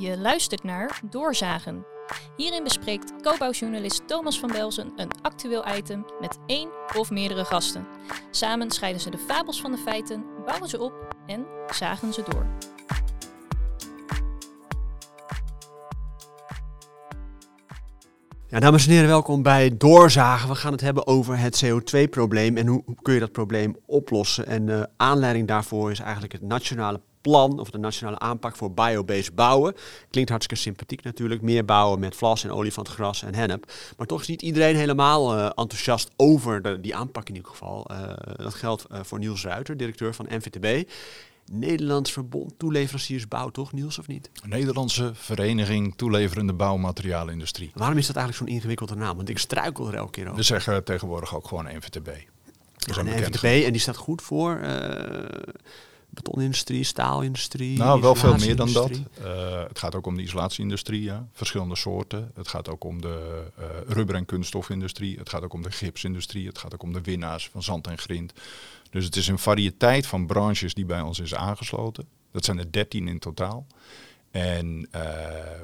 Je luistert naar Doorzagen. Hierin bespreekt co-bouwjournalist Thomas van Belzen een actueel item met één of meerdere gasten. Samen scheiden ze de fabels van de feiten, bouwen ze op en zagen ze door. Ja, dames en heren, welkom bij Doorzagen. We gaan het hebben over het CO2-probleem en hoe, kun je dat probleem oplossen. En de aanleiding daarvoor is eigenlijk het nationale plan of de nationale aanpak voor biobased bouwen. Klinkt hartstikke sympathiek natuurlijk. Meer bouwen met vlas en olifantgras en hennep. Maar toch is niet iedereen helemaal uh, enthousiast over de, die aanpak in ieder geval. Uh, dat geldt uh, voor Niels Ruiter, directeur van NVTB. Nederlands Verbond Toeleveranciers Bouw, toch Niels, of niet? Nederlandse Vereniging Toeleverende Bouwmateriaalindustrie. Waarom is dat eigenlijk zo'n ingewikkelde naam? Want ik struikel er elke keer over. We zeggen tegenwoordig ook gewoon NVTB. Ja, NVTB, en die staat goed voor betonindustrie, staalindustrie. Nou, wel veel meer dan dat. Uh, het gaat ook om de isolatieindustrie, ja. verschillende soorten. Het gaat ook om de uh, rubber- en kunststofindustrie. Het gaat ook om de gipsindustrie. Het gaat ook om de winnaars van zand en grind. Dus het is een variëteit van branches die bij ons is aangesloten. Dat zijn er 13 in totaal. En uh,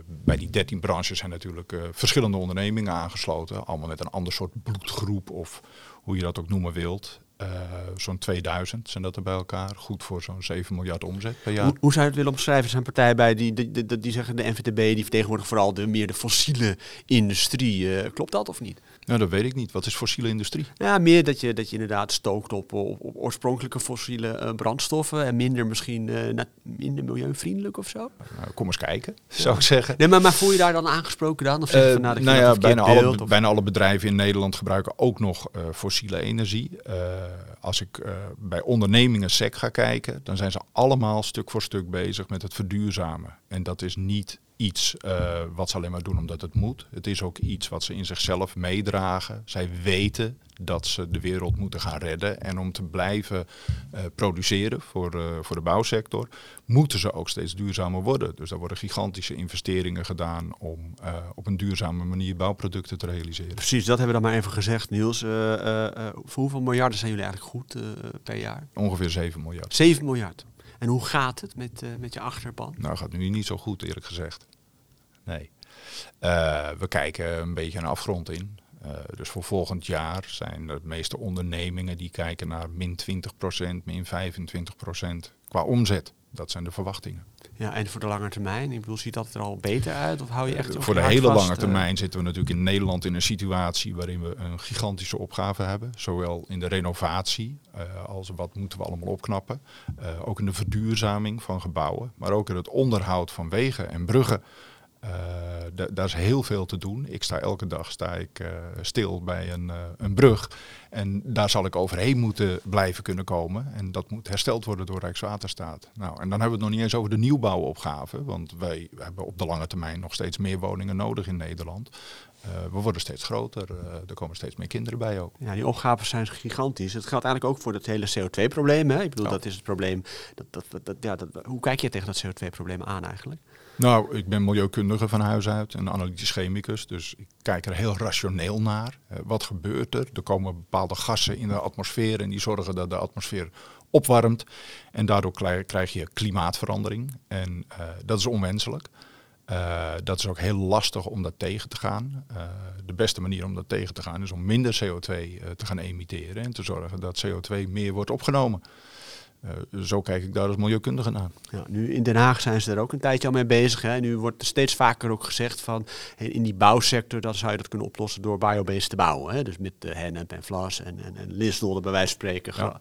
bij die 13 branches zijn natuurlijk uh, verschillende ondernemingen aangesloten. Allemaal met een ander soort bloedgroep of hoe je dat ook noemen wilt. Uh, zo'n 2000 zijn dat er bij elkaar. Goed voor zo'n 7 miljard omzet per jaar. Hoe, hoe zou je het willen omschrijven? Zijn partijen bij die, die, die, die zeggen de NVTB, die vertegenwoordigt vooral de, meer de fossiele industrie. klopt dat of niet? Nou, dat weet ik niet. Wat is fossiele industrie? Ja, meer dat je, dat je inderdaad stookt op, op, op oorspronkelijke fossiele uh, brandstoffen en minder misschien uh, minder milieuvriendelijk of zo. Nou, kom eens kijken, ja. zou ik zeggen. Nee, maar, maar voel je daar dan aangesproken dan? Of zeg je uh, van, nou, nou ja, bijna alle, of... bijna alle bedrijven in Nederland gebruiken ook nog fossiele energie. als ik bij ondernemingen SEC ga kijken, dan zijn ze allemaal stuk voor stuk bezig met het verduurzamen. En dat is niet iets uh, wat ze alleen maar doen omdat het moet. Het is ook iets wat ze in zichzelf meedragen. Zij weten dat ze de wereld moeten gaan redden. En om te blijven uh, produceren voor, uh, voor de bouwsector, moeten ze ook steeds duurzamer worden. Dus er worden gigantische investeringen gedaan om op een duurzame manier bouwproducten te realiseren. Precies, dat hebben we dan maar even gezegd, Niels. voor hoeveel miljarden zijn jullie eigenlijk goed per jaar? Ongeveer 7 miljard. 7 miljard. En hoe gaat het met, uh, met je achterban? Nou, gaat nu niet zo goed, eerlijk gezegd. Nee. Uh, we kijken een beetje een afgrond in. Uh, dus voor volgend jaar zijn de meeste ondernemingen die kijken naar min 20%, min 25% qua omzet. Dat zijn de verwachtingen. Ja, en voor de lange termijn, ik bedoel, ziet dat er al beter uit? Of hou je echt voor de hele vast, lange termijn uh... zitten we natuurlijk in Nederland in een situatie waarin we een gigantische opgave hebben. Zowel in de renovatie uh, als wat moeten we allemaal opknappen. Uh, ook in de verduurzaming van gebouwen, maar ook in het onderhoud van wegen en bruggen. Uh, daar is heel veel te doen. Ik sta elke dag sta ik, uh, stil bij een, uh, een brug. En daar zal ik overheen moeten blijven kunnen komen. En dat moet hersteld worden door Rijkswaterstaat. Nou, en dan hebben we het nog niet eens over de nieuwbouwopgave. Want wij hebben op de lange termijn nog steeds meer woningen nodig in Nederland. we worden steeds groter. er komen steeds meer kinderen bij ook. Ja, die opgaven zijn gigantisch. Het geldt eigenlijk ook voor het hele CO2-probleem. Ik bedoel, dat is het probleem. Dat, dat, dat, ja, dat, hoe kijk je tegen dat CO2-probleem aan eigenlijk? Nou, ik ben milieukundige van huis uit en analytisch chemicus, dus ik kijk er heel rationeel naar. Uh, wat gebeurt er? Er komen bepaalde gassen in de atmosfeer en die zorgen dat de atmosfeer opwarmt. En daardoor krijg je klimaatverandering en uh, dat is onwenselijk. Uh, dat is ook heel lastig om dat tegen te gaan. De beste manier om dat tegen te gaan is om minder CO2 uh, te gaan emitteren en te zorgen dat CO2 meer wordt opgenomen. Uh, zo kijk ik daar als milieukundige naar. Ja, nu in Den Haag zijn ze er ook een tijdje al mee bezig. Hè. Nu wordt er steeds vaker ook gezegd van in die bouwsector dan zou je dat kunnen oplossen door biobased te bouwen. Hè. Dus met uh, hennep en vlas en, en, en lisdollen bij wijze van spreken. Ja.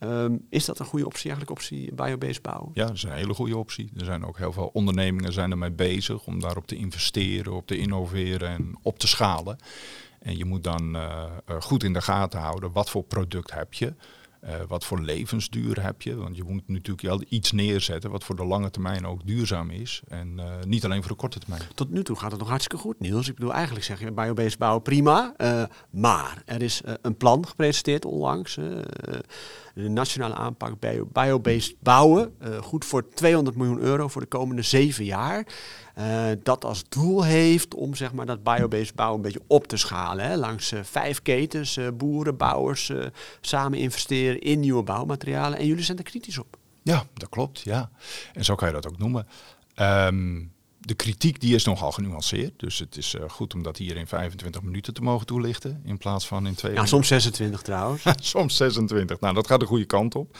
Um, is dat een goede optie, eigenlijk optie biobased bouwen? Ja, dat is een hele goede optie. Er zijn ook heel veel ondernemingen zijn ermee bezig om daarop te investeren, op te innoveren en op te schalen. En je moet dan uh, goed in de gaten houden wat voor product heb je. Uh, wat voor levensduur heb je? Want je moet natuurlijk wel iets neerzetten wat voor de lange termijn ook duurzaam is. En uh, niet alleen voor de korte termijn. Tot nu toe gaat het nog hartstikke goed, Niels. Ik bedoel, eigenlijk zeg je biobased bouwen prima. Uh, maar er is een plan gepresenteerd onlangs. de nationale aanpak bio, biobased bouwen. goed voor 200 miljoen euro voor de komende zeven jaar. Uh, dat als doel heeft om zeg maar, dat biobased bouwen een beetje op te schalen. Hè? Langs uh, vijf ketens, uh, boeren, bouwers, samen investeren in nieuwe bouwmaterialen. En jullie zijn er kritisch op. Ja, dat klopt. Ja. En zo kan je dat ook noemen. Um, de kritiek die is nogal genuanceerd. Dus het is goed om dat hier in 25 minuten te mogen toelichten. In plaats van in twee. Ja, soms 26 trouwens. soms 26. Nou, dat gaat de goede kant op.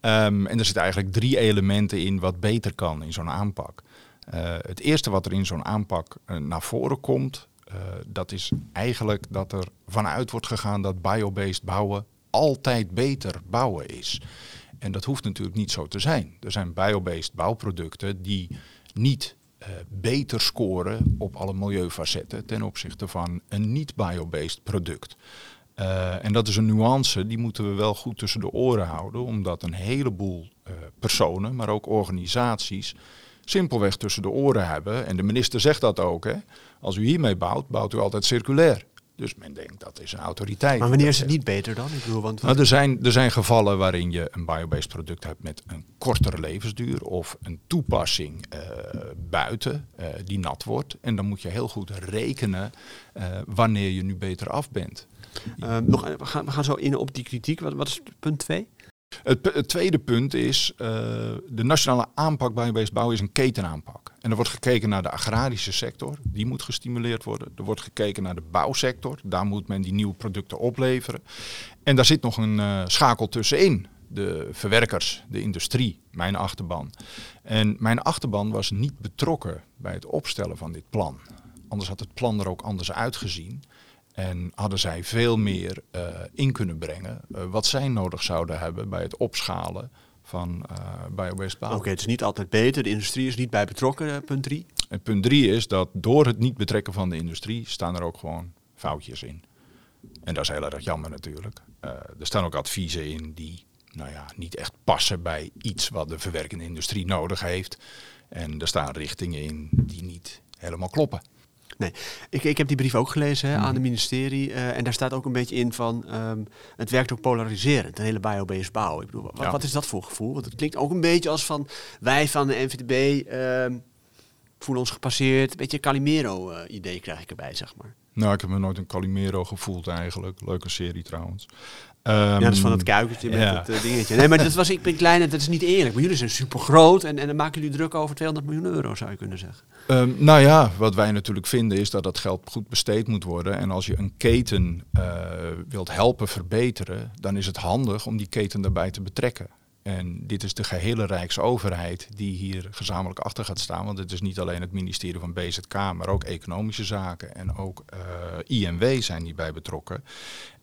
Ehm, en er zitten eigenlijk drie elementen in wat beter kan in zo'n aanpak. Het eerste wat er in zo'n aanpak naar voren komt, dat is eigenlijk dat er vanuit wordt gegaan dat biobased bouwen altijd beter bouwen is. En dat hoeft natuurlijk niet zo te zijn. Er zijn biobased bouwproducten die niet beter scoren op alle milieufacetten ten opzichte van een niet-biobased product. En dat is een nuance, die moeten we wel goed tussen de oren houden, omdat een heleboel personen, maar ook organisaties, simpelweg tussen de oren hebben. En de minister zegt dat ook. Hè? Als u hiermee bouwt, bouwt u altijd circulair. Dus men denkt dat is een autoriteit. Maar wanneer is het niet beter dan? Ik bedoel, want nou, er, zijn, er zijn gevallen waarin je een biobased product hebt met een kortere levensduur of een toepassing uh, buiten uh, die nat wordt. En dan moet je heel goed rekenen uh, wanneer je nu beter af bent. nog, we, gaan, we gaan zo in op die kritiek. Wat, wat is punt 2? Het, tweede punt is, uh, de nationale aanpak biobased bouwen is een ketenaanpak. En er wordt gekeken naar de agrarische sector, die moet gestimuleerd worden. Er wordt gekeken naar de bouwsector, daar moet men die nieuwe producten opleveren. En daar zit nog een uh, schakel tussenin. De verwerkers, de industrie, mijn achterban. En mijn achterban was niet betrokken bij het opstellen van dit plan. Anders had het plan er ook anders uitgezien. En hadden zij veel meer uh, in kunnen brengen uh, wat zij nodig zouden hebben bij het opschalen van uh, biobased. Oké, het is niet altijd beter. De industrie is niet bij betrokken, punt drie. En punt drie is dat door het niet betrekken van de industrie staan er ook gewoon foutjes in. En dat is heel erg jammer natuurlijk. er staan ook adviezen in die nou ja, niet echt passen bij iets wat de verwerkende industrie nodig heeft. En er staan richtingen in die niet helemaal kloppen. Nee, ik, ik heb die brief ook gelezen hè, aan het mhm. ministerie. Uh, en daar staat ook een beetje in van, um, het werkt ook polariserend, een hele biobased bouw. Ik bedoel, wat, ja. wat, is dat voor gevoel? Want het klinkt ook een beetje als van, wij van de NVDB uh, voelen ons gepasseerd. Een beetje Calimero-idee uh, krijg ik erbij, zeg maar. Nou, ik heb me nooit een Calimero gevoeld eigenlijk. Leuke serie trouwens. Um, ja, dat is van het kuikentje met ja. het uh, dingetje. Nee, maar dat was ik ben klein en dat is niet eerlijk. Maar jullie zijn super groot en, en dan maken jullie druk over 200 miljoen euro, zou je kunnen zeggen. Um, nou ja, wat wij natuurlijk vinden is dat dat geld goed besteed moet worden. En als je een keten uh, wilt helpen verbeteren, dan is het handig om die keten daarbij te betrekken. En dit is de gehele Rijksoverheid die hier gezamenlijk achter gaat staan. Want het is niet alleen het ministerie van BZK, maar ook economische zaken en ook uh, INW zijn hierbij betrokken.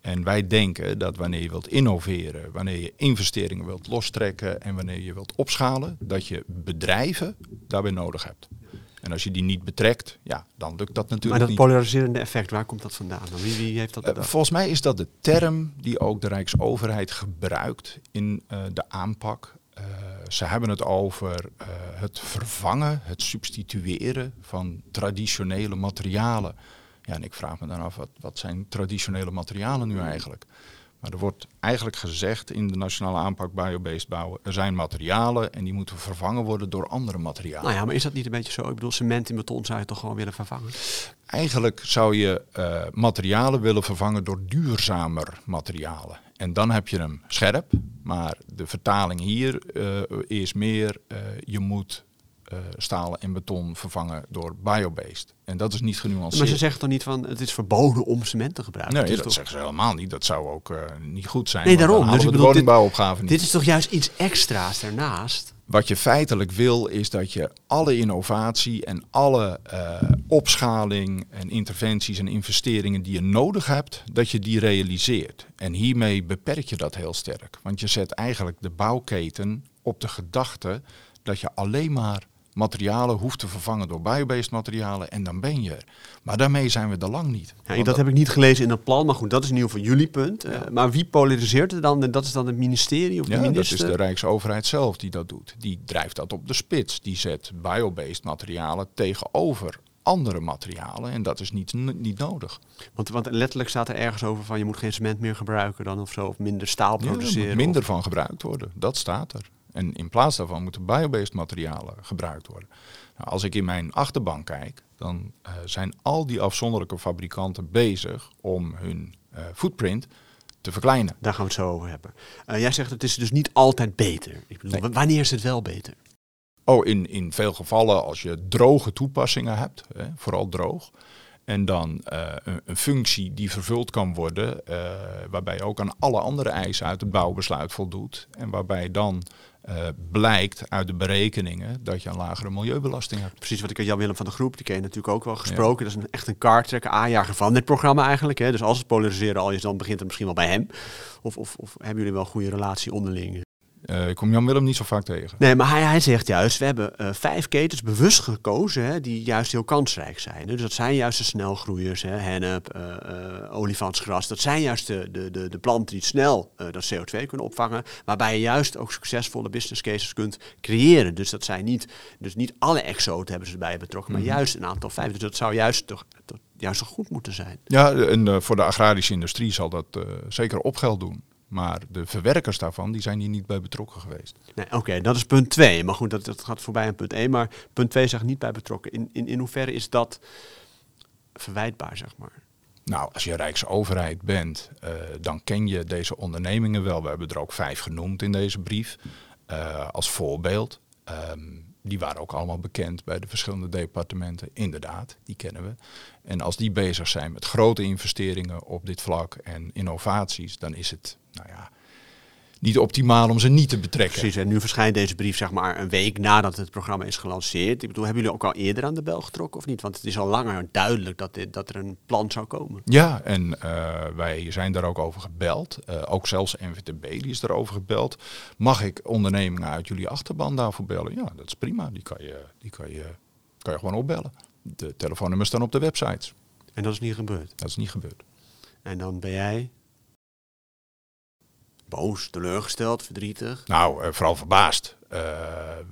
En wij denken dat wanneer je wilt innoveren, wanneer je investeringen wilt lostrekken en wanneer je wilt opschalen, dat je bedrijven daarbij nodig hebt. En als je die niet betrekt, ja, dan lukt dat natuurlijk niet. Maar dat polariserende effect, waar komt dat vandaan? Wie, wie heeft dat uh, volgens mij is dat de term die ook de Rijksoverheid gebruikt in uh, de aanpak. Uh, ze hebben het over het vervangen, het substitueren van traditionele materialen. Ja, en ik vraag me dan af, wat, wat zijn traditionele materialen nu eigenlijk? Maar er wordt eigenlijk gezegd in de nationale aanpak biobased bouwen, er zijn materialen en die moeten vervangen worden door andere materialen. Nou ja, maar is dat niet een beetje zo? Ik bedoel, cement en beton zou je toch gewoon willen vervangen? Eigenlijk zou je uh, materialen willen vervangen door duurzamer materialen. En dan heb je hem scherp, maar de vertaling hier uh, is meer, uh, je moet uh, staal en beton vervangen door biobased. En dat is niet genuanceerd. Maar ze zeggen toch niet van het is verboden om cement te gebruiken? Nee, dat toch... zeggen ze helemaal niet. Dat zou ook uh, niet goed zijn. Nee, daarom. Dus ik bedoel, de woningbouwopgave dit, dit is toch juist iets extra's daarnaast? Wat je feitelijk wil is dat je alle innovatie en alle uh, opschaling en interventies en investeringen die je nodig hebt, dat je die realiseert. En hiermee beperk je dat heel sterk. Want je zet eigenlijk de bouwketen op de gedachte dat je alleen maar materialen hoeft te vervangen door biobased materialen en dan ben je er. Maar daarmee zijn we er lang niet. Ja, dat heb ik niet gelezen in het plan, maar goed, dat is in ieder geval jullie punt. Ja. Uh, maar wie polariseert het dan? En dat is dan het ministerie of de ja, minister? dat is de Rijksoverheid zelf die dat doet. Die drijft dat op de spits. Die zet biobased materialen tegenover andere materialen en dat is niet, niet nodig. Want, want letterlijk staat er ergens over van je moet geen cement meer gebruiken dan of zo, of minder staal produceren. Ja, er moet minder of... van gebruikt worden, dat staat er. En in plaats daarvan moeten biobased materialen gebruikt worden. Nou, als ik in mijn achterbank kijk, dan uh, zijn al die afzonderlijke fabrikanten bezig om hun uh, footprint te verkleinen. Daar gaan we het zo over hebben. Uh, jij zegt het is dus niet altijd beter. Ik bedoel, nee. Wanneer is het wel beter? Oh, in, in veel gevallen als je droge toepassingen hebt, hè, vooral droog. En dan uh, een, een, functie die vervuld kan worden, uh, waarbij je ook aan alle andere eisen uit het bouwbesluit voldoet. En waarbij dan uh, blijkt uit de berekeningen dat je een lagere milieubelasting hebt. Precies wat ik Jan-Willem van de Groep, die ken je natuurlijk ook wel gesproken. Ja. Dat is een, echt een kaarttrekker, aanjager van dit programma eigenlijk. Hè. Dus als het polariseren al is, dan begint het misschien wel bij hem. Of, of, of hebben jullie wel een goede relatie onderling? Uh, ik kom Jan Willem niet zo vaak tegen. Nee, maar hij, hij zegt juist, we hebben uh, vijf ketens bewust gekozen hè, die juist heel kansrijk zijn. Dus dat zijn juist de snelgroeiers, hè, hennep, uh, olifantsgras. Dat zijn juist de, de, de, de planten die snel dat CO2 kunnen opvangen. Waarbij je juist ook succesvolle business cases kunt creëren. Dus dat zijn niet, dus niet alle exoten hebben ze erbij betrokken, maar mm -hmm. juist een aantal vijf. Dus dat zou juist toch, toch juist toch goed moeten zijn. Ja, en voor de agrarische industrie zal dat zeker op geld doen. Maar de verwerkers daarvan, die zijn hier niet bij betrokken geweest. Nee, Oké, okay, dat is punt 2. Maar goed, dat, dat gaat voorbij aan punt 1. Maar punt 2 zegt niet bij betrokken. In, in, in hoeverre is dat verwijtbaar, zeg maar? Nou, als je Rijksoverheid bent, uh, dan ken je deze ondernemingen wel. We hebben er ook vijf genoemd in deze brief uh, als voorbeeld. Um, die waren ook allemaal bekend bij de verschillende departementen. Inderdaad, die kennen we. En als die bezig zijn met grote investeringen op dit vlak en innovaties, dan is het, nou ja, niet optimaal om ze niet te betrekken. Precies, en nu verschijnt deze brief zeg maar een week nadat het programma is gelanceerd. Ik bedoel, hebben jullie ook al eerder aan de bel getrokken of niet? Want het is al langer duidelijk dat, dit, dat er een plan zou komen. Ja, en uh, wij zijn daar ook over gebeld. Uh, ook zelfs NVTB die is daarover gebeld. Mag ik ondernemingen uit jullie achterban daarvoor bellen? Ja, dat is prima. Die kan je, die kan je, kan je gewoon opbellen. De telefoonnummers staan op de websites. En dat is niet gebeurd? Dat is niet gebeurd. En dan ben jij boos, teleurgesteld, verdrietig? Nou, uh, vooral verbaasd. Uh,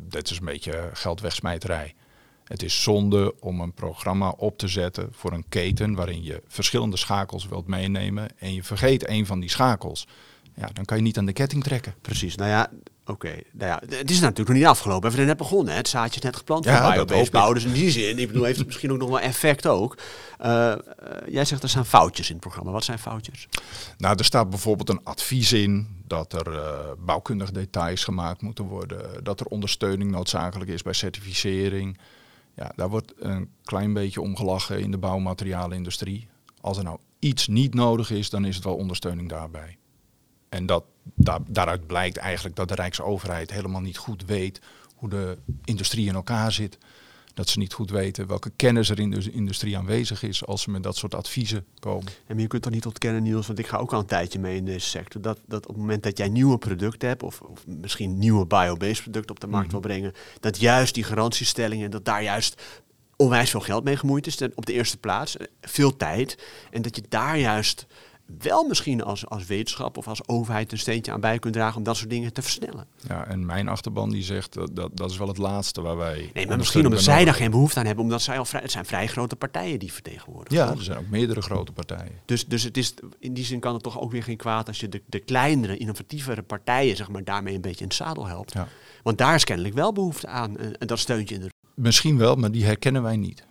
dit is een beetje geldwegsmijterij. Het is zonde om een programma op te zetten voor een keten waarin je verschillende schakels wilt meenemen en je vergeet een van die schakels. Ja, dan kan je niet aan de ketting trekken. Precies. Nou ja, Oké, okay. nou ja, het is natuurlijk nog niet afgelopen. We hebben net begonnen. Hè? Het zaadje is net geplant ja, biobased bouw. Dus in die zin, ik bedoel, heeft het misschien ook nog wel effect ook. Uh, uh, jij zegt er zijn foutjes in het programma. Wat zijn foutjes? Nou, er staat bijvoorbeeld een advies in dat er uh, bouwkundige details gemaakt moeten worden. Dat er ondersteuning noodzakelijk is bij certificering. Ja, daar wordt een klein beetje omgelachen in de bouwmateriaalindustrie. Als er nou iets niet nodig is, dan is het wel ondersteuning daarbij. En dat, da daaruit blijkt eigenlijk dat de Rijksoverheid helemaal niet goed weet hoe de industrie in elkaar zit. Dat ze niet goed weten welke kennis er in de industrie aanwezig is als ze met dat soort adviezen komen. En je kunt toch niet ontkennen, Niels, want ik ga ook al een tijdje mee in deze sector. Dat, dat op het moment dat jij nieuwe producten hebt, of, of misschien nieuwe biobased producten op de markt mm -hmm. wil brengen, dat juist die garantiestellingen, dat daar juist onwijs veel geld mee gemoeid is. Op de eerste plaats, veel tijd. En dat je daar juist wel misschien als, als wetenschap of als overheid een steentje aan bij kunt dragen om dat soort dingen te versnellen. Ja, en mijn achterban die zegt dat dat, dat is wel het laatste waar wij. Nee, maar misschien omdat zij daar geen behoefte aan hebben, omdat zij al vrij, het zijn vrij grote partijen die vertegenwoordigen. Ja, er zijn ook meerdere grote partijen. Dus, dus het is, in die zin kan het toch ook weer geen kwaad als je de, de kleinere, innovatievere partijen, zeg maar, daarmee een beetje in het zadel helpt. Ja. Want daar is kennelijk wel behoefte aan en dat steuntje in de. Misschien wel, maar die herkennen wij niet.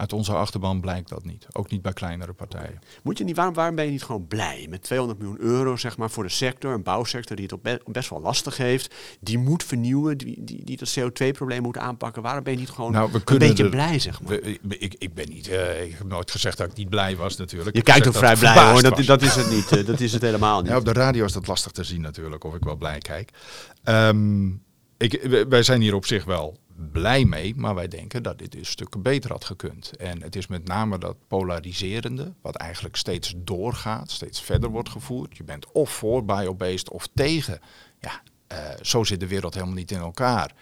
Uit onze achterban blijkt dat niet. Ook niet bij kleinere partijen. Moet je niet, waarom, waarom ben je niet gewoon blij met 200 miljoen euro zeg maar, voor de sector, een bouwsector die het be best wel lastig heeft, die moet vernieuwen, die, die, die dat CO2-probleem moet aanpakken. Waarom ben je niet gewoon nou, een beetje blij, zeg maar? We, ik, ik ben niet, uh, ik heb nooit gezegd dat ik niet blij was natuurlijk. Je kijkt ook vrij blij hoor, dat, dat, is het niet. Uh, dat is het helemaal niet. Ja, op de radio is dat lastig te zien natuurlijk, of ik wel blij kijk. Um, ik, wij zijn hier op zich wel blij mee, maar wij denken dat dit een stukken beter had gekund. En het is met name dat polariserende, wat eigenlijk steeds doorgaat, steeds verder wordt gevoerd. Je bent of voor biobased of tegen. Ja, uh, zo zit de wereld helemaal niet in elkaar.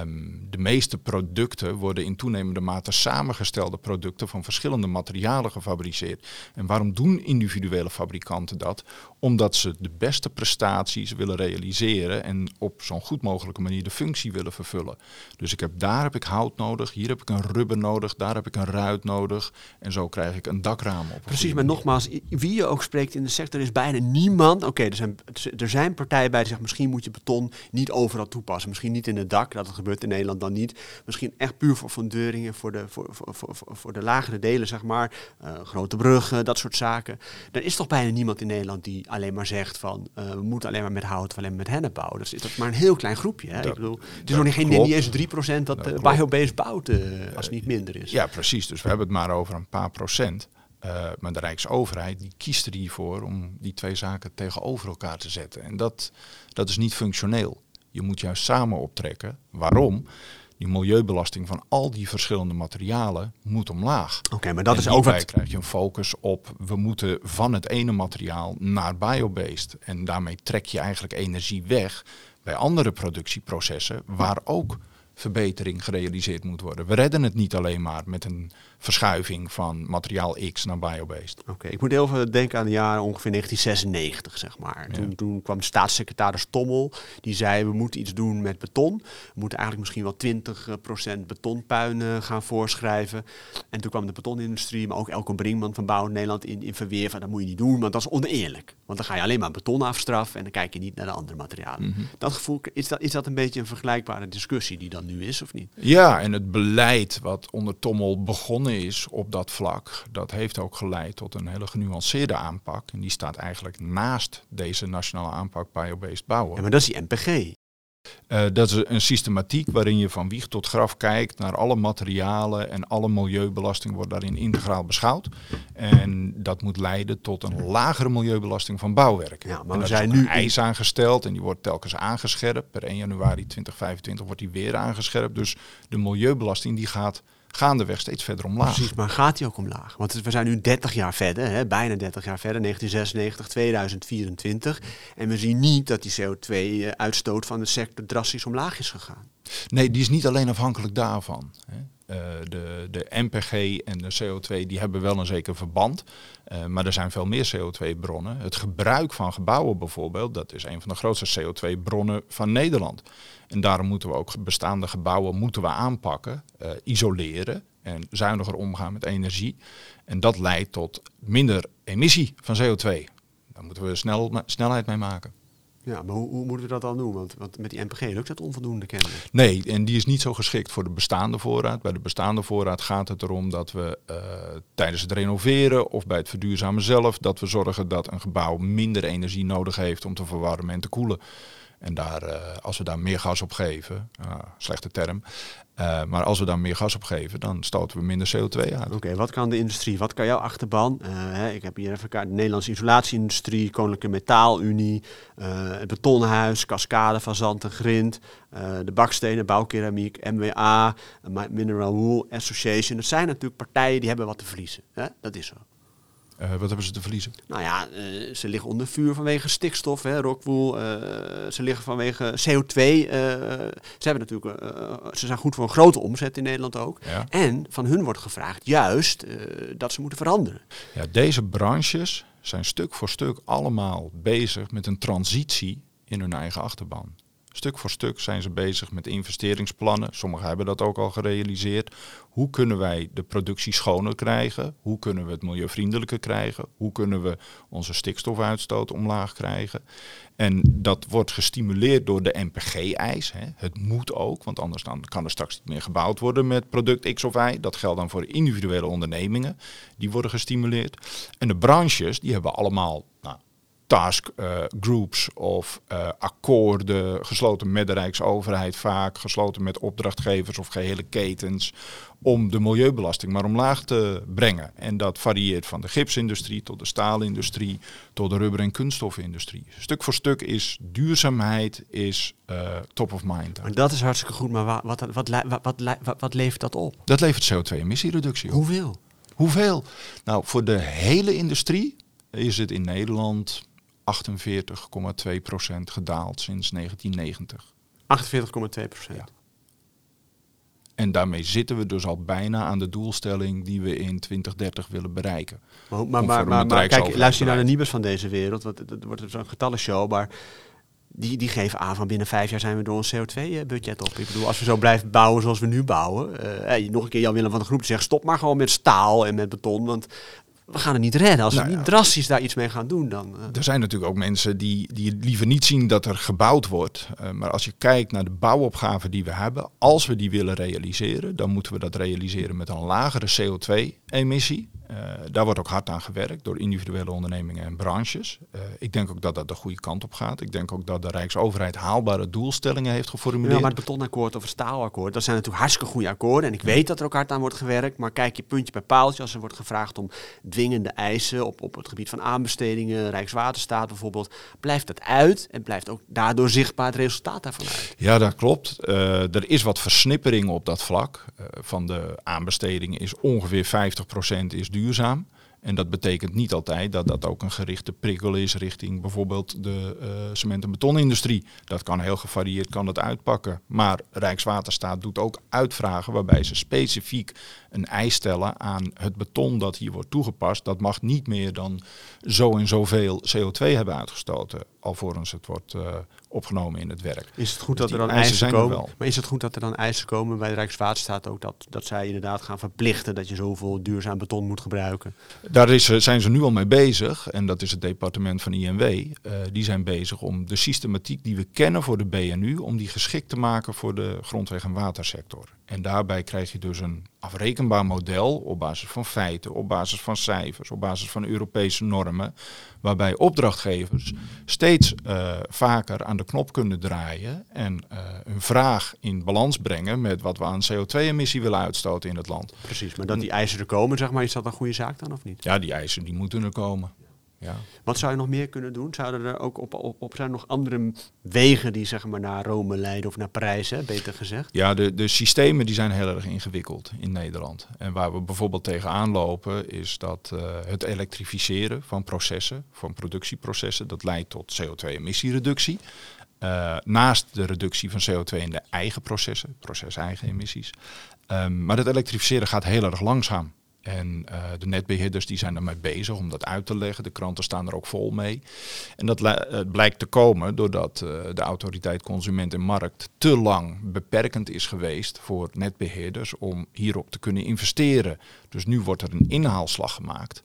Um, de meeste producten worden in toenemende mate samengestelde producten van verschillende materialen gefabriceerd. En waarom doen individuele fabrikanten dat? Omdat ze de beste prestaties willen realiseren en op zo'n goed mogelijke manier de functie willen vervullen. Dus ik heb, daar heb ik hout nodig, hier heb ik een rubber nodig, daar heb ik een ruit nodig. En zo krijg ik een dakraam op. Precies, maar nogmaals, wie je ook spreekt in de sector is bijna niemand. Oké, okay, er, zijn, er zijn partijen bij die zeggen misschien moet je beton niet overal toepassen. Misschien niet in het dak dat gebeurt in Nederland dan niet. Misschien echt puur voor fundering en voor de, voor, voor, voor, voor de lagere delen, zeg maar. Uh, grote bruggen, dat soort zaken. Er is toch bijna niemand in Nederland die alleen maar zegt van uh, we moeten alleen maar met hout of alleen maar met hennep bouwen. Dus is dat maar een heel klein groepje. Hè? Dat, Ik bedoel, het is nog niet, geen, niet eens 3% dat, dat uh, biobased bouwt als het niet minder is. Ja, precies. Dus we hebben het maar over een paar procent. Uh, maar de Rijksoverheid die kiest er hiervoor om die twee zaken tegenover elkaar te zetten. En dat, dat is niet functioneel. Je moet juist samen optrekken. Waarom? Die milieubelasting van al die verschillende materialen moet omlaag. Oké, okay, maar dat en is ook wat... krijg je een focus op, we moeten van het ene materiaal naar biobased. En daarmee trek je eigenlijk energie weg bij andere productieprocessen waar ook verbetering gerealiseerd moet worden. We redden het niet alleen maar met een verschuiving van materiaal X naar biobased. Oké, okay, ik moet heel veel denken aan de jaren ongeveer 1996, zeg maar. Ja. Toen, toen kwam staatssecretaris Tommel, die zei we moeten iets doen met beton. We moeten eigenlijk misschien wel 20% betonpuin gaan voorschrijven. En toen kwam de betonindustrie, maar ook Elko Brinkman van Bouw Nederland in, in verweer van dat moet je niet doen, want dat is oneerlijk. Want dan ga je alleen maar beton afstraffen en dan kijk je niet naar de andere materialen. Mhm. Mm -hmm. Dat gevoel, is dat, is dat een beetje een vergelijkbare discussie die dan nu is of niet? Ja, en het beleid wat onder Tommel begonnen is op dat vlak, dat heeft ook geleid tot een hele genuanceerde aanpak. En die staat eigenlijk naast deze nationale aanpak biobased bouwen. Ja, maar dat is die MPG. Uh, dat is een systematiek waarin je van wieg tot graf kijkt naar alle materialen en alle milieubelasting wordt daarin integraal beschouwd. En dat moet leiden tot een lagere milieubelasting van bouwwerk. Ja, maar we daar zijn nu eis aangesteld en die wordt telkens aangescherpt. Per 1 januari 2025 wordt die weer aangescherpt. Dus de milieubelasting die gaat gaandeweg steeds verder omlaag. Precies, maar gaat die ook omlaag? Want we zijn nu 30 jaar verder, hè, bijna 30 jaar verder, 1996, 2024. En we zien niet dat die CO2-uitstoot van de sector drastisch omlaag is gegaan. Nee, die is niet alleen afhankelijk daarvan. Hè. Uh, de, de MPG en de CO2 die hebben wel een zeker verband. Uh, maar er zijn veel meer CO2-bronnen. Het gebruik van gebouwen bijvoorbeeld, dat is een van de grootste CO2-bronnen van Nederland. En daarom moeten we ook bestaande gebouwen moeten we aanpakken, uh, isoleren en zuiniger omgaan met energie. En dat leidt tot minder emissie van CO2. Daar moeten we snel, snelheid mee maken. Ja, maar hoe, moeten we dat dan doen? Want, want met die MPG lukt dat onvoldoende kennelijk. Nee, en die is niet zo geschikt voor de bestaande voorraad. Bij de bestaande voorraad gaat het erom dat we uh, tijdens het renoveren of bij het verduurzamen zelf, dat we zorgen dat een gebouw minder energie nodig heeft om te verwarmen en te koelen. En daar, uh, als we daar meer gas op geven, uh, slechte term, uh, maar als we daar meer gas op geven, dan stoten we minder CO2 uit. Oké, wat kan de industrie? Wat kan jouw achterban? Hè, ik heb hier even de Nederlandse isolatieindustrie, Koninklijke Metaalunie, het Betonhuis, Cascade van Zand en Grind, de bakstenen, bouwkeramiek, MWA, Mineral Wool Association. Dat zijn natuurlijk partijen die hebben wat te verliezen. Hè? Dat is zo. Uh, wat hebben ze te verliezen? Nou ja, uh, ze liggen onder vuur vanwege stikstof, hè, rockwool. Uh, ze liggen vanwege CO2. ze, hebben natuurlijk, ze zijn goed voor een grote omzet in Nederland ook. Ja. En van hun wordt gevraagd juist dat ze moeten veranderen. Ja, deze branches zijn stuk voor stuk allemaal bezig met een transitie in hun eigen achterban. Stuk voor stuk zijn ze bezig met investeringsplannen. Sommigen hebben dat ook al gerealiseerd. Hoe kunnen wij de productie schoner krijgen? Hoe kunnen we het milieuvriendelijker krijgen? Hoe kunnen we onze stikstofuitstoot omlaag krijgen? En dat wordt gestimuleerd door de NPG-eis. Het moet ook, want anders dan kan er straks niet meer gebouwd worden met product X of Y. Dat geldt dan voor individuele ondernemingen. Die worden gestimuleerd. En de branches, die hebben allemaal nou, task uh, groups of uh, akkoorden, gesloten met de Rijksoverheid vaak, gesloten met opdrachtgevers of gehele ketens, om de milieubelasting maar omlaag te brengen. En dat varieert van de gipsindustrie tot de staalindustrie, tot de rubber- en kunststoffenindustrie. Stuk voor stuk is duurzaamheid is, uh, top of mind. Maar dat is hartstikke goed, maar wat, wat, wat, wat, wat, wat levert dat op? Dat levert CO2-emissiereductie op. Hoeveel? Hoeveel? Nou, voor de hele industrie is het in Nederland 48,2% gedaald sinds 1990. 48,2%. Ja. En daarmee zitten we dus al bijna aan de doelstelling die we in 2030 willen bereiken. Maar, maar, maar, maar, maar kijk, luister je naar de Nibes van deze wereld, want het, wordt zo'n getallenshow, maar die, die geven aan van binnen vijf jaar zijn we door ons CO2-budget op. Ik bedoel, als we zo blijven bouwen zoals we nu bouwen, uh, nog een keer Jan-Willem van de Groep zegt, stop maar gewoon met staal en met beton, want we gaan het niet redden. Als Nou we ja. niet drastisch daar iets mee gaan doen, dan... eh, Er zijn natuurlijk ook mensen die, die liever niet zien dat er gebouwd wordt. Eh, maar als je kijkt naar de bouwopgave die we hebben, als we die willen realiseren, dan moeten we dat realiseren met een lagere CO2-emissie. Eh, daar wordt ook hard aan gewerkt door individuele ondernemingen en branches. Eh, ik denk ook dat dat de goede kant op gaat. Ik denk ook dat de Rijksoverheid haalbare doelstellingen heeft geformuleerd. Ja, maar het betonakkoord of het staalakkoord, dat zijn natuurlijk hartstikke goede akkoorden. En ik weet dat er ook hard aan wordt gewerkt. Maar kijk je puntje bij paaltje als er wordt gevraagd om dwingende eisen op, op het gebied van aanbestedingen, Rijkswaterstaat bijvoorbeeld, blijft dat uit en blijft ook daardoor zichtbaar het resultaat daarvan uit. Ja, dat klopt. Eh, er is wat versnippering op dat vlak. Van de aanbestedingen is ongeveer 50% is duurzaam. En dat betekent niet altijd dat dat ook een gerichte prikkel is richting bijvoorbeeld de eh, cement- en betonindustrie. Dat kan heel gevarieerd kan dat uitpakken. Maar Rijkswaterstaat doet ook uitvragen waarbij ze specifiek een eis stellen aan het beton dat hier wordt toegepast. Dat mag niet meer dan zo en zoveel CO2 hebben uitgestoten alvorens het wordt eh, opgenomen in het werk. Is het goed Dus dat er dan eisen er komen? Maar is het goed dat er dan eisen komen bij de Rijkswaterstaat ook dat, dat zij inderdaad gaan verplichten dat je zoveel duurzaam beton moet gebruiken? Daar is, eh, zijn ze nu al mee bezig. En dat is het departement van INW. Eh, die zijn bezig om de systematiek die we kennen voor de BNU, om die geschikt te maken voor de grondweg- en watersector. En daarbij krijg je dus een afrekenbaar model op basis van feiten, op basis van cijfers, op basis van Europese normen. Waarbij opdrachtgevers steeds eh, vaker aan de knop kunnen draaien en eh, een vraag in balans brengen met wat we aan CO2-emissie willen uitstoten in het land. Precies, maar dat die eisen er komen, zeg maar, is dat een goede zaak dan of niet? Ja, die eisen die moeten er komen. Ja. Wat zou je nog meer kunnen doen? Zouden er ook op, op, op zijn nog andere wegen die zeg maar naar Rome leiden of naar Parijs, hè, beter gezegd? Ja, de, de systemen die zijn heel erg ingewikkeld in Nederland. En waar we bijvoorbeeld tegenaan lopen is dat eh, het elektrificeren van processen, van productieprocessen, dat leidt tot CO2-emissiereductie. Eh, naast de reductie van CO2 in de eigen processen, proces-eigen emissies. Ehm, maar het elektrificeren gaat heel erg langzaam. En eh, de netbeheerders die zijn ermee bezig om dat uit te leggen. De kranten staan er ook vol mee. En dat eh, blijkt te komen doordat eh, de autoriteit Consument en Markt te lang beperkend is geweest voor netbeheerders om hierop te kunnen investeren. Dus nu wordt er een inhaalslag gemaakt.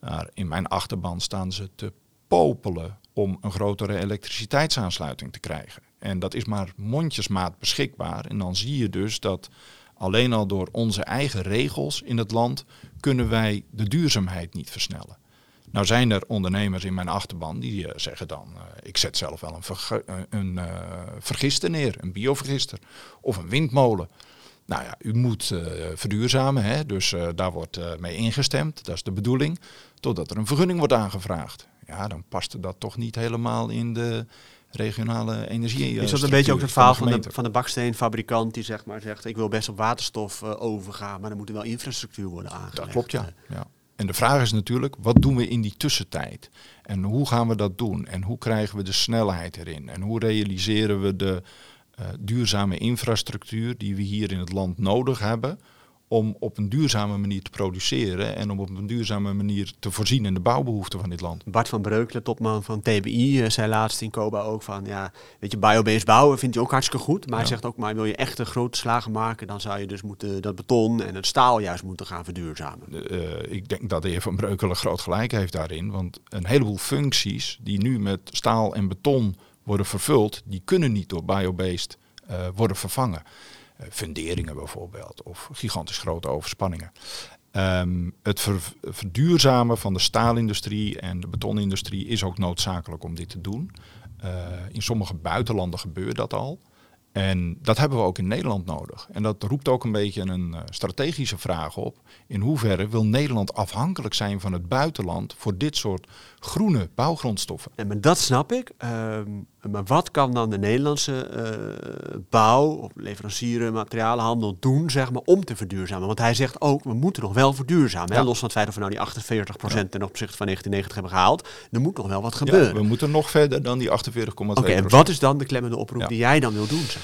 Maar in mijn achterban staan ze te popelen om een grotere elektriciteitsaansluiting te krijgen. En dat is maar mondjesmaat beschikbaar. En dan zie je dus dat alleen al door onze eigen regels in het land kunnen wij de duurzaamheid niet versnellen. Nou zijn er ondernemers in mijn achterban die eh, zeggen dan, eh, ik zet zelf wel een, eh, een vergister neer, een biovergister of een windmolen. Nou ja, u moet verduurzamen, hè? dus daar wordt mee ingestemd, dat is de bedoeling, totdat er een vergunning wordt aangevraagd. Ja, dan past dat toch niet helemaal in de regionale energie. is dat een beetje ook het verhaal van de, van de baksteenfabrikant die zeg maar zegt, ik wil best op waterstof eh, overgaan, maar dan moet er wel infrastructuur worden aangelegd. Dat klopt, ja. Eh, ja. En de vraag is natuurlijk, wat doen we in die tussentijd? En hoe gaan we dat doen? En hoe krijgen we de snelheid erin? En hoe realiseren we de eh, duurzame infrastructuur die we hier in het land nodig hebben om op een duurzame manier te produceren en om op een duurzame manier te voorzien in de bouwbehoeften van dit land? Bart van Breukelen, topman van TBI, eh, zei laatst in Koba ook van, ja, weet je, biobased bouwen vindt hij ook hartstikke goed. Maar hij zegt ook, maar wil je echt een grote slagen maken, dan zou je dus moeten dat beton en het staal juist moeten gaan verduurzamen. Eh, ik denk dat de heer Van Breukelen groot gelijk heeft daarin. Want een heleboel functies die nu met staal en beton worden vervuld, die kunnen niet door biobased eh, worden vervangen. Eh, funderingen bijvoorbeeld, of gigantisch grote overspanningen. Ehm, het ver- verduurzamen van de staalindustrie en de betonindustrie is ook noodzakelijk om dit te doen. Eh, in sommige buitenlanden gebeurt dat al. En dat hebben we ook in Nederland nodig. En dat roept ook een beetje een eh, strategische vraag op. In hoeverre wil Nederland afhankelijk zijn van het buitenland voor dit soort groene bouwgrondstoffen? En maar dat snap ik. Ehm, maar wat kan dan de Nederlandse eh, bouw of leverancieren, materialenhandel doen, zeg maar, om te verduurzamen? Want hij zegt ook, we moeten nog wel verduurzamen. Hè? Los van het feit of we nou die 48% ten opzichte van 1990 hebben gehaald. Er moet nog wel wat gebeuren. Ja, we moeten nog verder dan die 48,2 Oké, en wat is dan de klemmende oproep die jij dan wil doen, zeg?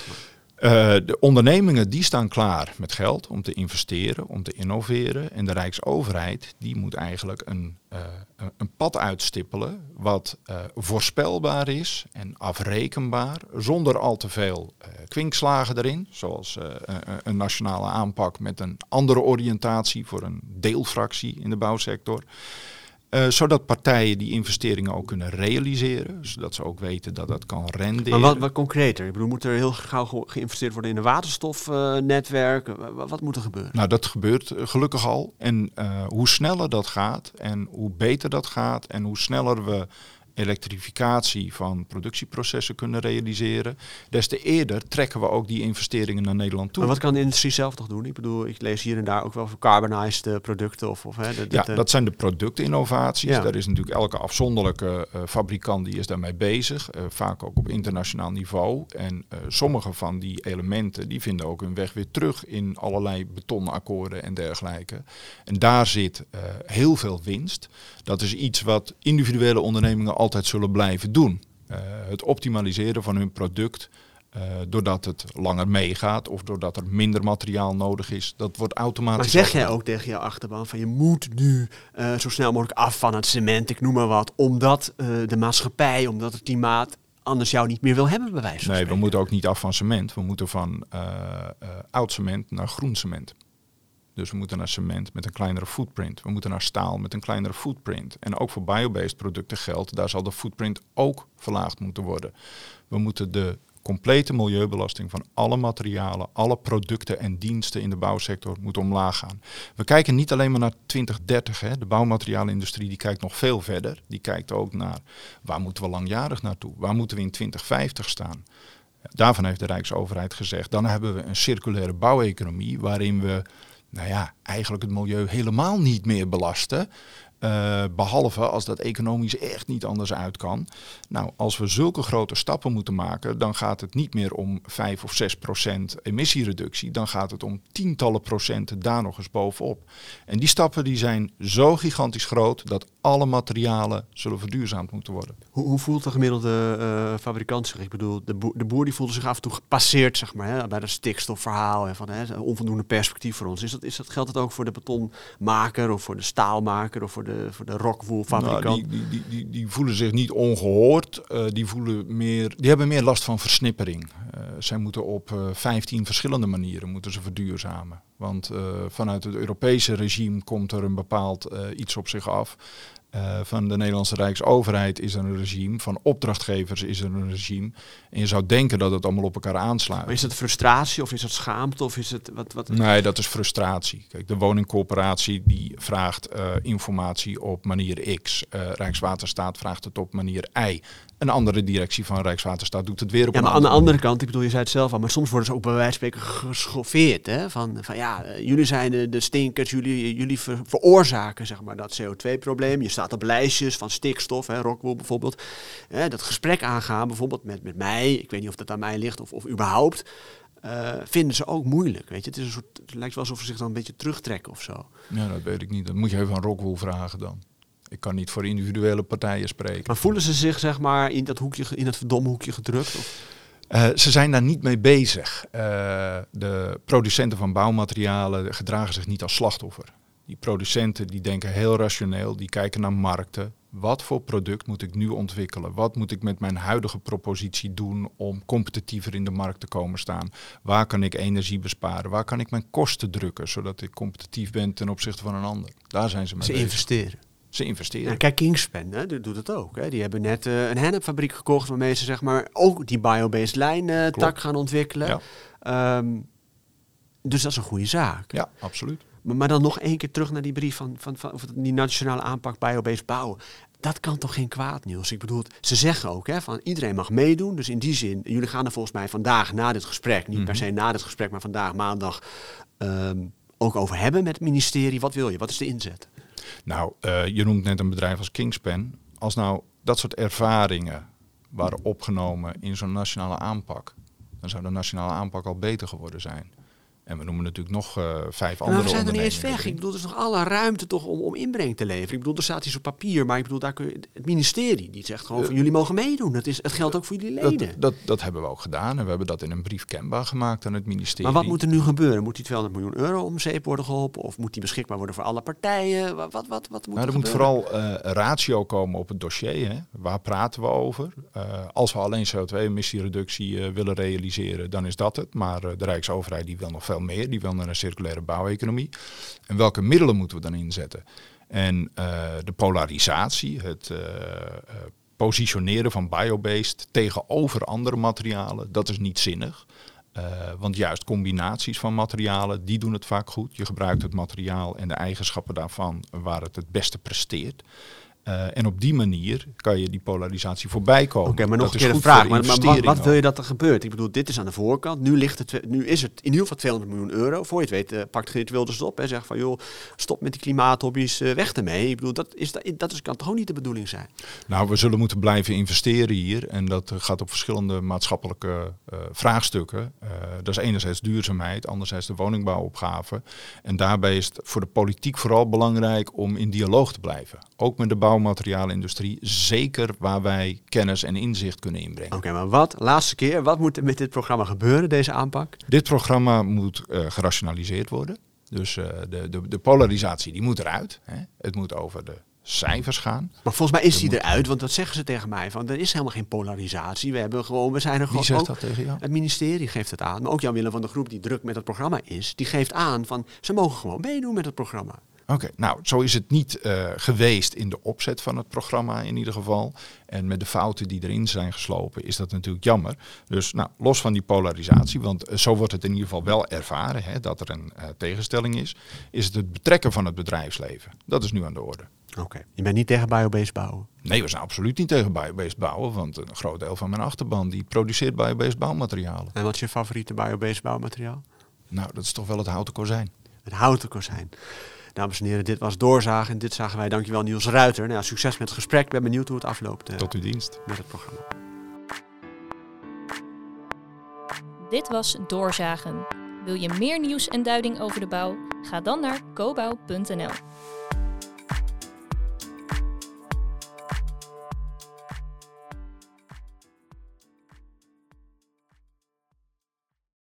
Uh, de ondernemingen die staan klaar met geld om te investeren, om te innoveren. En de Rijksoverheid die moet eigenlijk een, uh, een pad uitstippelen wat uh, voorspelbaar is en afrekenbaar, zonder al te veel kwinkslagen erin. Zoals een nationale aanpak met een andere oriëntatie voor een deelfractie in de bouwsector. Uh, zodat partijen die investeringen ook kunnen realiseren. Zodat ze ook weten dat dat kan renderen. Maar wat, wat concreter? Ik bedoel, moet er heel gauw geïnvesteerd worden in een waterstofnetwerk? Uh, wat moet er gebeuren? Nou, dat gebeurt uh, gelukkig al. En hoe sneller dat gaat en hoe beter dat gaat en hoe sneller we elektrificatie van productieprocessen kunnen realiseren, des te eerder trekken we ook die investeringen naar Nederland toe. Maar wat kan de industrie zelf toch doen? Ik bedoel, ik lees hier en daar ook wel voor carbonized eh, producten. Of, of, hè, ja, eh, dat zijn de productinnovaties. Daar is natuurlijk elke afzonderlijke uh, fabrikant die is daarmee bezig. Uh, vaak ook op internationaal niveau. En sommige van die elementen die vinden ook hun weg weer terug in allerlei betonakkoorden en dergelijke. En daar zit heel veel winst. Dat is iets wat individuele ondernemingen altijd zullen blijven doen. Uh, het optimaliseren van hun product, uh, doordat het langer meegaat of doordat er minder materiaal nodig is, dat wordt automatisch. Maar zeg jij ook tegen je achterban van je moet nu uh, zo snel mogelijk af van het cement, ik noem maar wat, omdat de maatschappij, omdat het klimaat anders jou niet meer wil hebben, bij wijze van Nee, we moeten ook niet af van cement. We moeten van oud cement naar groen cement. Dus we moeten naar cement met een kleinere footprint. We moeten naar staal met een kleinere footprint. En ook voor biobased producten geldt, daar zal de footprint ook verlaagd moeten worden. We moeten de complete milieubelasting van alle materialen, alle producten en diensten in de bouwsector moet omlaag gaan. We kijken niet alleen maar naar 2030. Hè. De bouwmateriaalindustrie die kijkt nog veel verder. Die kijkt ook naar waar moeten we langjarig naartoe? Waar moeten we in 2050 staan? Daarvan heeft de Rijksoverheid gezegd, dan hebben we een circulaire bouweconomie waarin we nou ja, eigenlijk het milieu helemaal niet meer belasten. Uh, behalve als dat economisch echt niet anders uit kan. Nou, als we zulke grote stappen moeten maken, dan gaat het niet meer om 5 of 6 procent emissiereductie. Dan gaat het om tientallen procenten daar nog eens bovenop. En die stappen die zijn zo gigantisch groot dat alle materialen zullen verduurzaamd moeten worden. Hoe, hoe voelt de gemiddelde uh, fabrikant zich? Ik bedoel, de boer, de boer die voelde zich af en toe gepasseerd zeg maar, hè, bij dat stikstofverhaal en van hè, onvoldoende perspectief voor ons. Is dat, is dat, geldt het ook voor de betonmaker of voor de staalmaker of voor de de, voor de rockwool-fabrikant? Nou, die, die, die, die, voelen zich niet ongehoord. Uh, die, voelen meer, die hebben meer last van versnippering. Uh, zij moeten op uh, eh, 15 verschillende manieren moeten ze verduurzamen. Want vanuit het Europese regime komt er een bepaald iets op zich af. Uh, van de Nederlandse Rijksoverheid is er een regime, van opdrachtgevers is er een regime. En je zou denken dat het allemaal op elkaar aansluit. Maar is dat frustratie of is dat schaamte of is het wat? wat nee, dat is frustratie. Kijk, de woningcorporatie die vraagt uh, informatie op manier X. Uh, Rijkswaterstaat vraagt het op manier Y. Een andere directie van Rijkswaterstaat doet het weer op ja, maar aan de andere kant, ik bedoel, je zei het zelf al, maar soms worden ze ook bij wijze van spreken geschoffeerd. Hè? Van, van ja, jullie zijn de, de stinkers, jullie, jullie veroorzaken zeg maar, dat CO2-probleem. Je staat op lijstjes van stikstof, hè, Rockwool bijvoorbeeld. Hè, dat gesprek aangaan, bijvoorbeeld met, met mij, ik weet niet of dat aan mij ligt of, of überhaupt. Uh, vinden ze ook moeilijk. Weet je? Het, is een soort, het lijkt wel alsof ze zich dan een beetje terugtrekken of zo. Ja, dat weet ik niet. Dat moet je even aan Rockwool vragen dan. Ik kan niet voor individuele partijen spreken. Maar voelen ze zich zeg maar in dat hoekje, in het verdomme hoekje gedrukt? Of? Uh, ze zijn daar niet mee bezig. Uh, de producenten van bouwmaterialen gedragen zich niet als slachtoffer. Die producenten die denken heel rationeel, die kijken naar markten. Wat voor product moet ik nu ontwikkelen? Wat moet ik met mijn huidige propositie doen om competitiever in de markt te komen staan? Waar kan ik energie besparen? Waar kan ik mijn kosten drukken zodat ik competitief ben ten opzichte van een ander? Daar zijn ze mee ze bezig. investeren. Ze investeren. Ja, kijk, Kingspan hè, doet het ook. Hè. Die hebben net uh, een hennepfabriek gekocht waarmee ze zeg maar, ook die biobased lijn uh, tak gaan ontwikkelen. Ja. Um, dus dat is een goede zaak. Ja, absoluut. Maar, dan nog één keer terug naar die brief van, van, van die nationale aanpak biobased bouwen. Dat kan toch geen kwaad, Niels? Ik bedoel, ze zeggen ook, hè, van iedereen mag meedoen. Dus in die zin, jullie gaan er volgens mij vandaag na dit gesprek, niet per mhm. se na dit gesprek, maar vandaag maandag, um, ook over hebben met het ministerie. Wat wil je? Wat is de inzet? Nou, uh, je noemt net een bedrijf als Kingspan. Als nou dat soort ervaringen waren opgenomen in zo'n nationale aanpak, dan zou de nationale aanpak al beter geworden zijn. En we noemen natuurlijk nog uh, vijf maar andere we zijn er niet eens weg. Ik bedoel, er is nog alle ruimte toch om, om inbreng te leveren. Ik bedoel, er staat iets op papier, maar ik bedoel, daar kun je, het ministerie die zegt gewoon van jullie mogen meedoen. Dat is, het geldt ook voor jullie leden. Dat, dat, dat hebben we ook gedaan en we hebben dat in een brief kenbaar gemaakt aan het ministerie. maar wat moet er nu gebeuren? Moet die 200 miljoen euro om zeep worden geholpen? Of moet die beschikbaar worden voor alle partijen? Wat, wat, wat, wat moet Nou, er er moet vooral eh, een ratio komen op het dossier. Hè. Waar praten we over? Eh, als we alleen CO2-emissiereductie eh, willen realiseren, dan is dat het. Maar eh, de Rijksoverheid die wil nog veel meer. Die wil naar een circulaire bouweconomie. En welke middelen moeten we dan inzetten? En eh, de polarisatie, het eh, eh, positioneren van biobased tegenover andere materialen, dat is niet zinnig. Want juist combinaties van materialen, die doen het vaak goed. Je gebruikt het materiaal en de eigenschappen daarvan waar het het beste presteert. Eh, en op die manier kan je die polarisatie voorbij komen. Oké, maar nog Dat een keer een vraag. Maar, maar wat, wil je dat er gebeurt? Ik bedoel, dit is aan de voorkant. Nu, ligt het, nu is het in ieder geval 200 miljoen euro. Voor je het weet, eh, pakt Geert Wilders het op en zegt van... joh, stop met die klimaathobby's, eh, weg ermee. Ik bedoel, dat, is, dat, is, kan toch ook niet de bedoeling zijn? Nou, we zullen moeten blijven investeren hier. En dat gaat op verschillende maatschappelijke vraagstukken. Dat is enerzijds duurzaamheid, anderzijds de woningbouwopgave. En daarbij is het voor de politiek vooral belangrijk om in dialoog te blijven. Ook met de bouwmateriaalindustrie. Zeker waar wij kennis en inzicht kunnen inbrengen. Oké, maar wat, laatste keer, wat moet er met dit programma gebeuren, deze aanpak? Dit programma moet eh, gerationaliseerd worden. Dus eh, de, de, de polarisatie die moet eruit. Hè. Het moet over de cijfers gaan. Maar volgens mij is die eruit, want dat zeggen ze tegen mij. Van, er is helemaal geen polarisatie. We, hebben gewoon, we zijn er Wie gewoon zegt ook- dat tegen jou? Het ministerie geeft het aan. Maar ook Jan Willem van de Groep, die druk met het programma is, die geeft aan van ze mogen gewoon meedoen met het programma. Oké, nou, zo is het niet eh, geweest in de opzet van het programma in ieder geval. En met de fouten die erin zijn geslopen is dat natuurlijk jammer. Dus nou, los van die polarisatie, want eh, zo wordt het in ieder geval wel ervaren, hè, dat er een eh, tegenstelling is, is het het betrekken van het bedrijfsleven. Dat is nu aan de orde. Oké. Je bent niet tegen biobased bouwen. Nee, we zijn absoluut niet tegen biobased bouwen, want een groot deel van mijn achterban die produceert biobased bouwmaterialen. En wat is je favoriete biobased bouwmateriaal? Nou, dat is toch wel het houten kozijn. Het houten kozijn. Dames en heren, dit was Doorzagen. En dit zagen wij. Dankjewel Niels Ruiter. Nou, succes met het gesprek. Ik ben benieuwd hoe het afloopt eh, Tot uw dienst. met het programma. Dit was Doorzagen. Wil je meer nieuws en duiding over de bouw? Ga dan naar cobouw.nl.